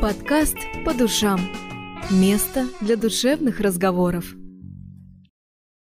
Подкаст «По душам». Место для душевных разговоров.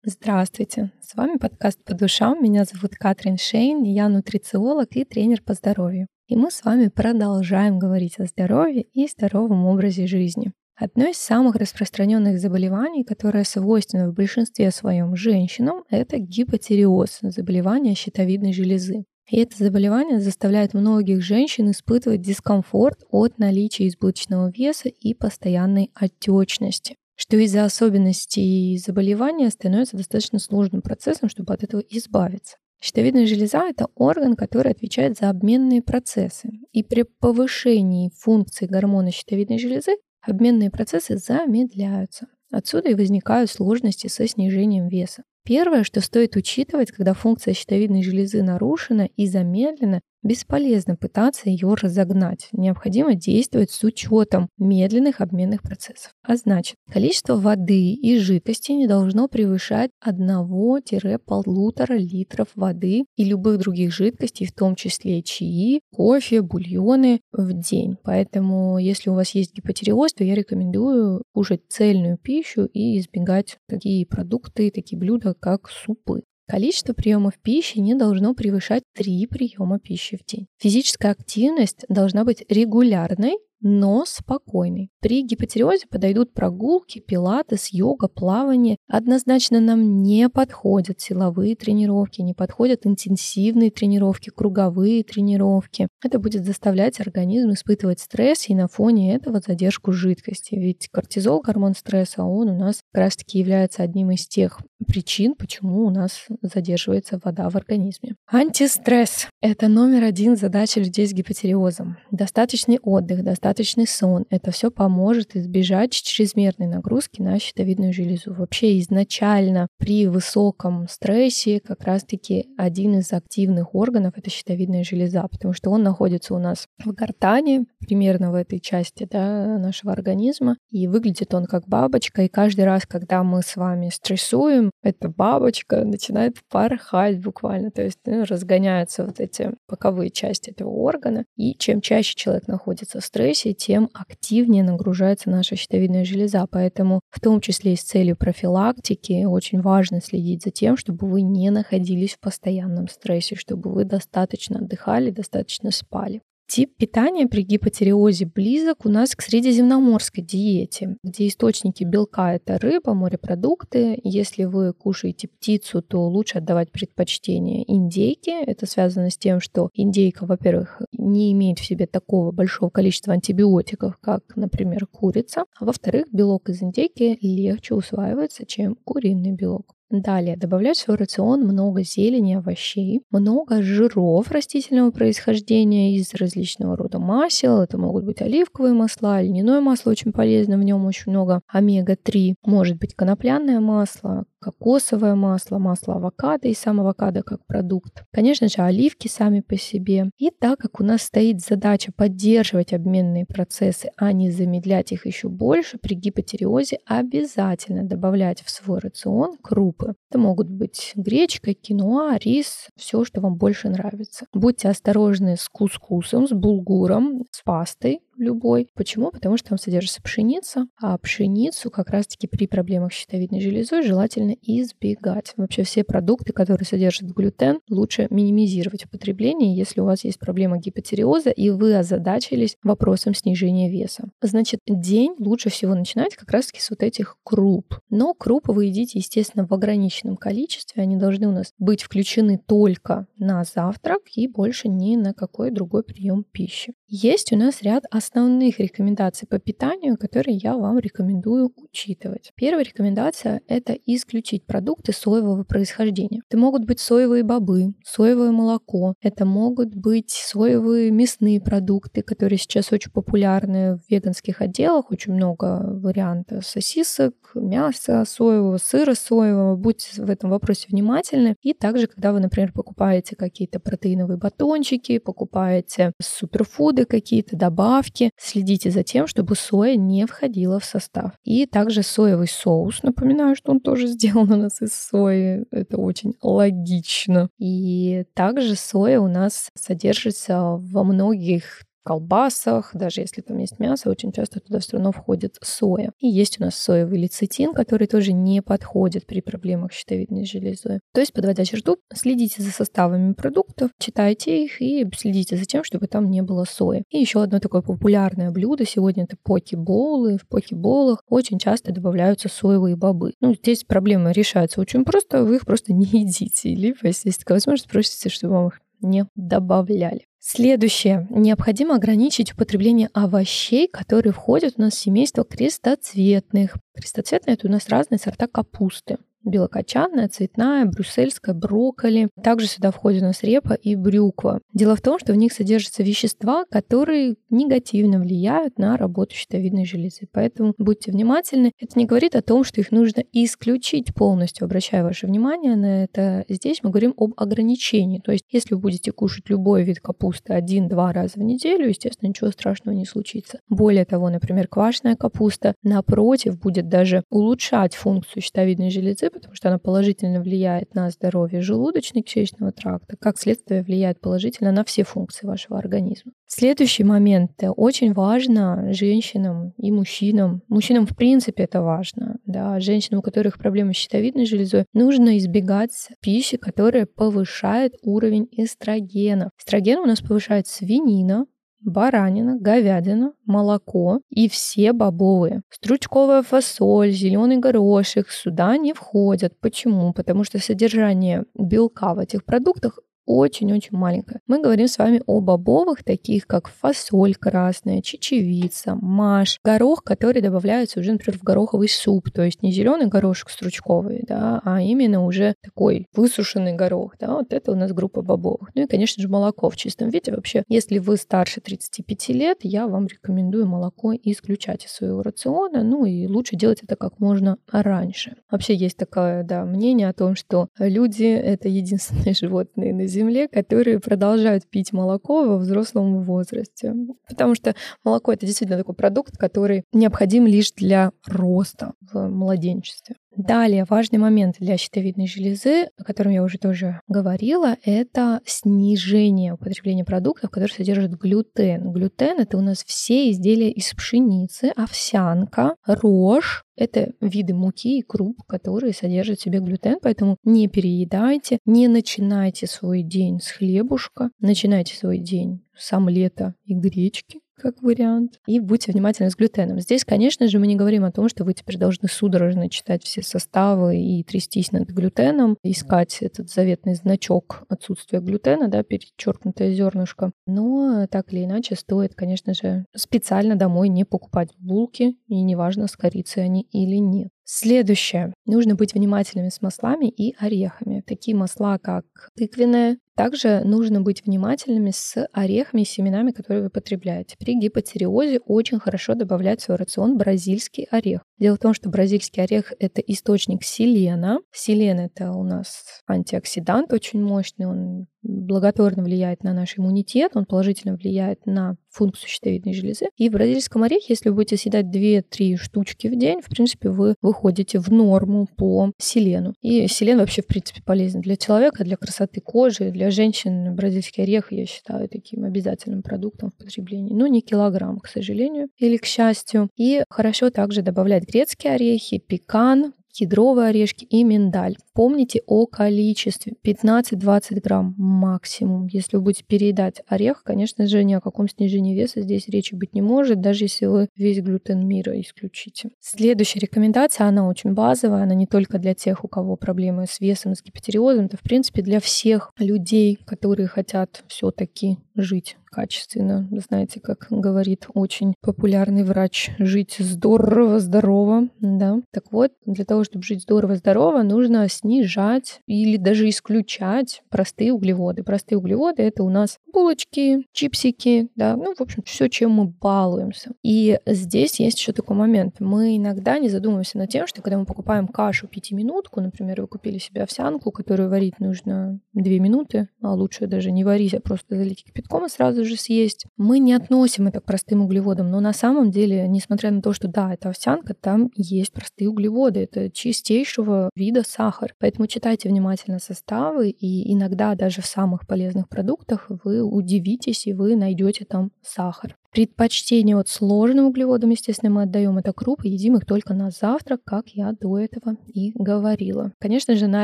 Здравствуйте! С вами подкаст «По душам». Меня зовут Катрин Шейн, я нутрициолог и тренер по здоровью. И мы с вами продолжаем говорить о здоровье и здоровом образе жизни. Одно из самых распространенных заболеваний, которое свойственно в большинстве своем женщинам, это гипотиреоз, заболевание щитовидной железы. И это заболевание заставляет многих женщин испытывать дискомфорт от наличия избыточного веса и постоянной отечности что из-за особенностей заболевания становится достаточно сложным процессом, чтобы от этого избавиться. Щитовидная железа — это орган, который отвечает за обменные процессы. И при повышении функции гормона щитовидной железы обменные процессы замедляются. Отсюда и возникают сложности со снижением веса. Первое, что стоит учитывать, когда функция щитовидной железы нарушена и замедлена, Бесполезно пытаться ее разогнать. Необходимо действовать с учетом медленных обменных процессов. А значит, количество воды и жидкости не должно превышать 1-1,5 литров воды и любых других жидкостей, в том числе чаи, кофе, бульоны в день. Поэтому, если у вас есть гипотереоз, то я рекомендую кушать цельную пищу и избегать такие продукты, такие блюда, как супы. Количество приемов пищи не должно превышать 3 приема пищи в день. Физическая активность должна быть регулярной но спокойный. При гипотереозе подойдут прогулки, пилатес, йога, плавание. Однозначно нам не подходят силовые тренировки, не подходят интенсивные тренировки, круговые тренировки. Это будет заставлять организм испытывать стресс и на фоне этого задержку жидкости. Ведь кортизол, гормон стресса, он у нас как раз таки является одним из тех причин, почему у нас задерживается вода в организме. Антистресс — это номер один задача людей с гипотереозом. Достаточный отдых, достаточно достаточный сон. Это все поможет избежать чрезмерной нагрузки на щитовидную железу. Вообще изначально при высоком стрессе как раз-таки один из активных органов — это щитовидная железа, потому что он находится у нас в гортане, примерно в этой части да, нашего организма, и выглядит он как бабочка, и каждый раз, когда мы с вами стрессуем, эта бабочка начинает порхать буквально, то есть ну, разгоняются вот эти боковые части этого органа, и чем чаще человек находится в стрессе, стрессе, тем активнее нагружается наша щитовидная железа. Поэтому в том числе и с целью профилактики очень важно следить за тем, чтобы вы не находились в постоянном стрессе, чтобы вы достаточно отдыхали, достаточно спали. Тип питания при гипотереозе близок у нас к средиземноморской диете, где источники белка — это рыба, морепродукты. Если вы кушаете птицу, то лучше отдавать предпочтение индейке. Это связано с тем, что индейка, во-первых, не имеет в себе такого большого количества антибиотиков, как, например, курица. А во-вторых, белок из индейки легче усваивается, чем куриный белок. Далее добавлять в свой рацион много зелени, овощей, много жиров растительного происхождения из различного рода масел. Это могут быть оливковые масла, льняное масло очень полезно, в нем очень много омега-3. Может быть конопляное масло, кокосовое масло, масло авокадо и сам авокадо как продукт. Конечно же, оливки сами по себе. И так как у нас стоит задача поддерживать обменные процессы, а не замедлять их еще больше, при гипотереозе обязательно добавлять в свой рацион крупы. Это могут быть гречка, киноа, рис, все, что вам больше нравится. Будьте осторожны с кускусом, с булгуром, с пастой, любой. Почему? Потому что там содержится пшеница, а пшеницу как раз-таки при проблемах с щитовидной железой желательно избегать. Вообще все продукты, которые содержат глютен, лучше минимизировать употребление, если у вас есть проблема гипотереоза и вы озадачились вопросом снижения веса. Значит, день лучше всего начинать как раз-таки с вот этих круп. Но крупы вы едите, естественно, в ограниченном количестве. Они должны у нас быть включены только на завтрак и больше ни на какой другой прием пищи. Есть у нас ряд основных рекомендаций по питанию, которые я вам рекомендую учитывать. Первая рекомендация — это исключить продукты соевого происхождения. Это могут быть соевые бобы, соевое молоко, это могут быть соевые мясные продукты, которые сейчас очень популярны в веганских отделах, очень много вариантов сосисок, мяса соевого, сыра соевого. Будьте в этом вопросе внимательны. И также, когда вы, например, покупаете какие-то протеиновые батончики, покупаете суперфуды, углеводы какие-то, добавки. Следите за тем, чтобы соя не входила в состав. И также соевый соус. Напоминаю, что он тоже сделан у нас из сои. Это очень логично. И также соя у нас содержится во многих колбасах, даже если там есть мясо, очень часто туда все равно входит соя. И есть у нас соевый лецитин, который тоже не подходит при проблемах щитовидной железы. То есть, подводя черту, следите за составами продуктов, читайте их и следите за тем, чтобы там не было сои. И еще одно такое популярное блюдо сегодня это поки-боулы. В поки-боулах очень часто добавляются соевые бобы. Ну, здесь проблема решается очень просто, вы их просто не едите. Либо, если есть такая возможность, просите, чтобы вам их не добавляли. Следующее. Необходимо ограничить употребление овощей, которые входят у нас в семейство крестоцветных. Крестоцветные — это у нас разные сорта капусты белокочанная, цветная, брюссельская, брокколи. Также сюда входит у нас репа и брюква. Дело в том, что в них содержатся вещества, которые негативно влияют на работу щитовидной железы. Поэтому будьте внимательны. Это не говорит о том, что их нужно исключить полностью. Обращаю ваше внимание на это. Здесь мы говорим об ограничении. То есть, если вы будете кушать любой вид капусты один-два раза в неделю, естественно, ничего страшного не случится. Более того, например, квашеная капуста, напротив, будет даже улучшать функцию щитовидной железы, потому что она положительно влияет на здоровье желудочно-кишечного тракта, как следствие влияет положительно на все функции вашего организма. Следующий момент. Очень важно женщинам и мужчинам, мужчинам в принципе это важно, да, женщинам, у которых проблемы с щитовидной железой, нужно избегать пищи, которая повышает уровень эстрогена. Эстроген у нас повышает свинина, баранина, говядина, молоко и все бобовые. Стручковая фасоль, зеленый горошек сюда не входят. Почему? Потому что содержание белка в этих продуктах очень-очень маленькая. Мы говорим с вами о бобовых, таких как фасоль красная, чечевица, маш, горох, который добавляется уже, например, в гороховый суп, то есть не зеленый горошек стручковый, да, а именно уже такой высушенный горох, да, вот это у нас группа бобовых. Ну и, конечно же, молоко в чистом виде. Вообще, если вы старше 35 лет, я вам рекомендую молоко исключать из своего рациона, ну и лучше делать это как можно раньше. Вообще есть такое, да, мнение о том, что люди — это единственные животные на Земле, земле, которые продолжают пить молоко во взрослом возрасте. Потому что молоко это действительно такой продукт, который необходим лишь для роста в младенчестве. Далее, важный момент для щитовидной железы, о котором я уже тоже говорила, это снижение употребления продуктов, которые содержат глютен. Глютен — это у нас все изделия из пшеницы, овсянка, рожь, это виды муки и круп, которые содержат в себе глютен, поэтому не переедайте, не начинайте свой день с хлебушка, начинайте свой день с омлета и гречки, как вариант. И будьте внимательны с глютеном. Здесь, конечно же, мы не говорим о том, что вы теперь должны судорожно читать все составы и трястись над глютеном, искать этот заветный значок отсутствия глютена, да, перечеркнутое зернышко. Но так или иначе стоит, конечно же, специально домой не покупать булки, и неважно, с корицей они или нет. Следующее. Нужно быть внимательными с маслами и орехами. Такие масла, как тыквенное, также нужно быть внимательными с орехами и семенами, которые вы потребляете. При гипотериозе очень хорошо добавлять в свой рацион бразильский орех. Дело в том, что бразильский орех — это источник селена. Селен — это у нас антиоксидант очень мощный, он благотворно влияет на наш иммунитет, он положительно влияет на функцию щитовидной железы. И в бразильском орехе, если вы будете съедать 2-3 штучки в день, в принципе, вы выходите в норму по селену. И селен вообще, в принципе, полезен для человека, для красоты кожи, для женщин. Бразильский орех я считаю таким обязательным продуктом в потреблении. Но не килограмм, к сожалению, или к счастью. И хорошо также добавлять грецкие орехи, пекан, кедровые орешки и миндаль. Помните о количестве 15-20 грамм максимум. Если вы будете переедать орех, конечно же, ни о каком снижении веса здесь речи быть не может, даже если вы весь глютен мира исключите. Следующая рекомендация, она очень базовая, она не только для тех, у кого проблемы с весом, с гипотериозом, это в принципе для всех людей, которые хотят все-таки жить качественно. Знаете, как говорит очень популярный врач, жить здорово, здорово, да. Так вот, для того, чтобы жить здорово, здорово, нужно снижать или даже исключать простые углеводы. Простые углеводы это у нас булочки, чипсики, да, ну, в общем, все, чем мы балуемся. И здесь есть еще такой момент. Мы иногда не задумываемся над тем, что когда мы покупаем кашу пятиминутку, например, вы купили себе овсянку, которую варить нужно две минуты, а лучше даже не варить, а просто залить кипятком и сразу сразу же съесть. Мы не относим это к простым углеводам, но на самом деле, несмотря на то, что да, это овсянка, там есть простые углеводы, это чистейшего вида сахар. Поэтому читайте внимательно составы, и иногда даже в самых полезных продуктах вы удивитесь, и вы найдете там сахар. Предпочтение от сложным углеводам, естественно, мы отдаем это крупы, едим их только на завтрак, как я до этого и говорила. Конечно же, на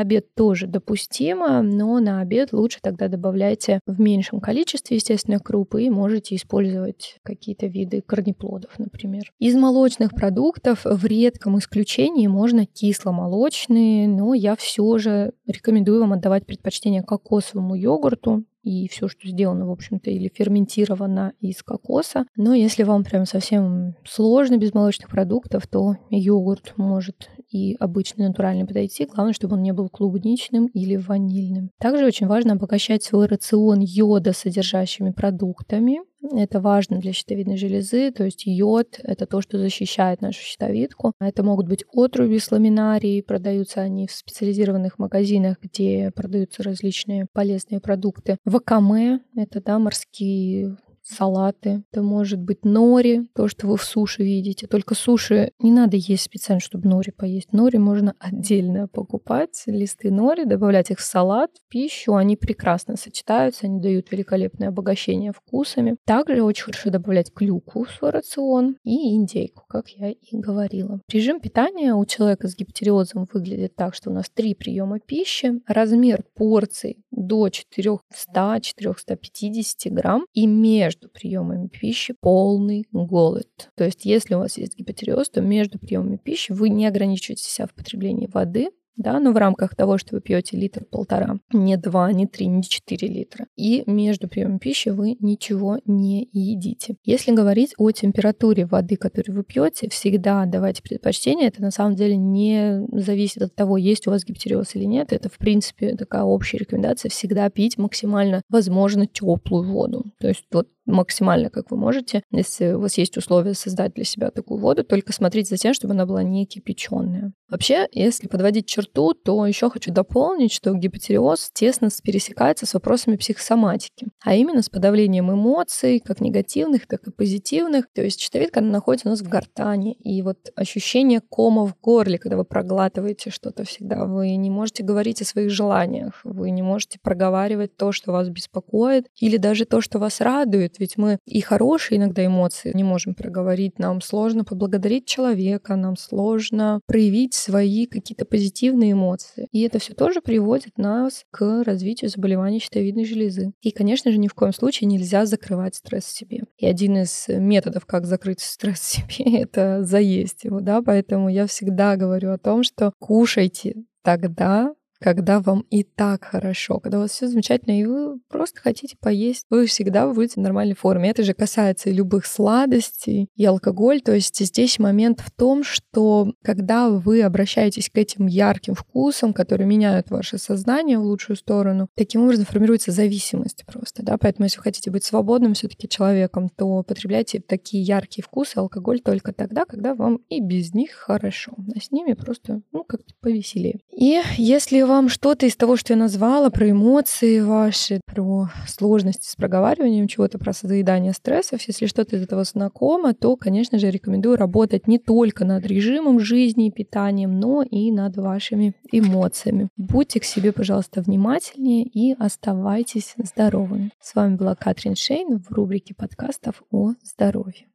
обед тоже допустимо, но на обед лучше тогда добавляйте в меньшем количестве, естественно, крупы и можете использовать какие-то виды корнеплодов, например. Из молочных продуктов в редком исключении можно кисломолочные, но я все же рекомендую вам отдавать предпочтение кокосовому йогурту, и все, что сделано, в общем-то, или ферментировано из кокоса. Но если вам прям совсем сложно без молочных продуктов, то йогурт может и обычный натуральный подойти. Главное, чтобы он не был клубничным или ванильным. Также очень важно обогащать свой рацион йода содержащими продуктами. Это важно для щитовидной железы, то есть йод — это то, что защищает нашу щитовидку. Это могут быть отруби с ламинарией, продаются они в специализированных магазинах, где продаются различные полезные продукты. Вакаме — это да, морские салаты, это может быть нори, то, что вы в суши видите. Только суши не надо есть специально, чтобы нори поесть. Нори можно отдельно покупать, листы нори, добавлять их в салат, в пищу. Они прекрасно сочетаются, они дают великолепное обогащение вкусами. Также очень хорошо добавлять клюкву в свой рацион и индейку, как я и говорила. Режим питания у человека с гипотериозом выглядит так, что у нас три приема пищи, размер порций до 400-450 грамм и между между приемами пищи полный голод. То есть, если у вас есть гипотереоз, то между приемами пищи вы не ограничиваете себя в потреблении воды, да, но в рамках того, что вы пьете литр-полтора, не два, не три, не четыре литра. И между приемом пищи вы ничего не едите. Если говорить о температуре воды, которую вы пьете, всегда давайте предпочтение. Это на самом деле не зависит от того, есть у вас гипотереоз или нет. Это, в принципе, такая общая рекомендация всегда пить максимально, возможно, теплую воду. То есть вот максимально, как вы можете. Если у вас есть условия создать для себя такую воду, только смотрите за тем, чтобы она была не кипяченая. Вообще, если подводить черту, то еще хочу дополнить, что гипотереоз тесно пересекается с вопросами психосоматики, а именно с подавлением эмоций, как негативных, так и позитивных. То есть щитовидка она находится у нас в гортане, и вот ощущение кома в горле, когда вы проглатываете что-то всегда, вы не можете говорить о своих желаниях, вы не можете проговаривать то, что вас беспокоит, или даже то, что вас радует, ведь мы и хорошие иногда эмоции не можем проговорить. Нам сложно поблагодарить человека, нам сложно проявить свои какие-то позитивные эмоции. И это все тоже приводит нас к развитию заболеваний щитовидной железы. И, конечно же, ни в коем случае нельзя закрывать стресс себе. И один из методов, как закрыть стресс себе, это заесть его, да, поэтому я всегда говорю о том, что кушайте тогда, когда вам и так хорошо, когда у вас все замечательно, и вы просто хотите поесть, вы всегда будете в нормальной форме. Это же касается и любых сладостей, и алкоголь. То есть здесь момент в том, что когда вы обращаетесь к этим ярким вкусам, которые меняют ваше сознание в лучшую сторону, таким образом формируется зависимость просто, да, поэтому если вы хотите быть свободным все-таки человеком, то потребляйте такие яркие вкусы, алкоголь только тогда, когда вам и без них хорошо, а с ними просто, ну, как-то повеселее. И если вам что-то из того, что я назвала, про эмоции ваши, про сложности с проговариванием чего-то, про заедание стрессов, если что-то из этого знакомо, то, конечно же, рекомендую работать не только над режимом жизни и питанием, но и над вашими эмоциями. Будьте к себе, пожалуйста, внимательнее и оставайтесь здоровыми. С вами была Катрин Шейн в рубрике подкастов о здоровье.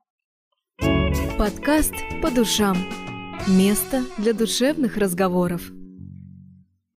Подкаст по душам. Место для душевных разговоров.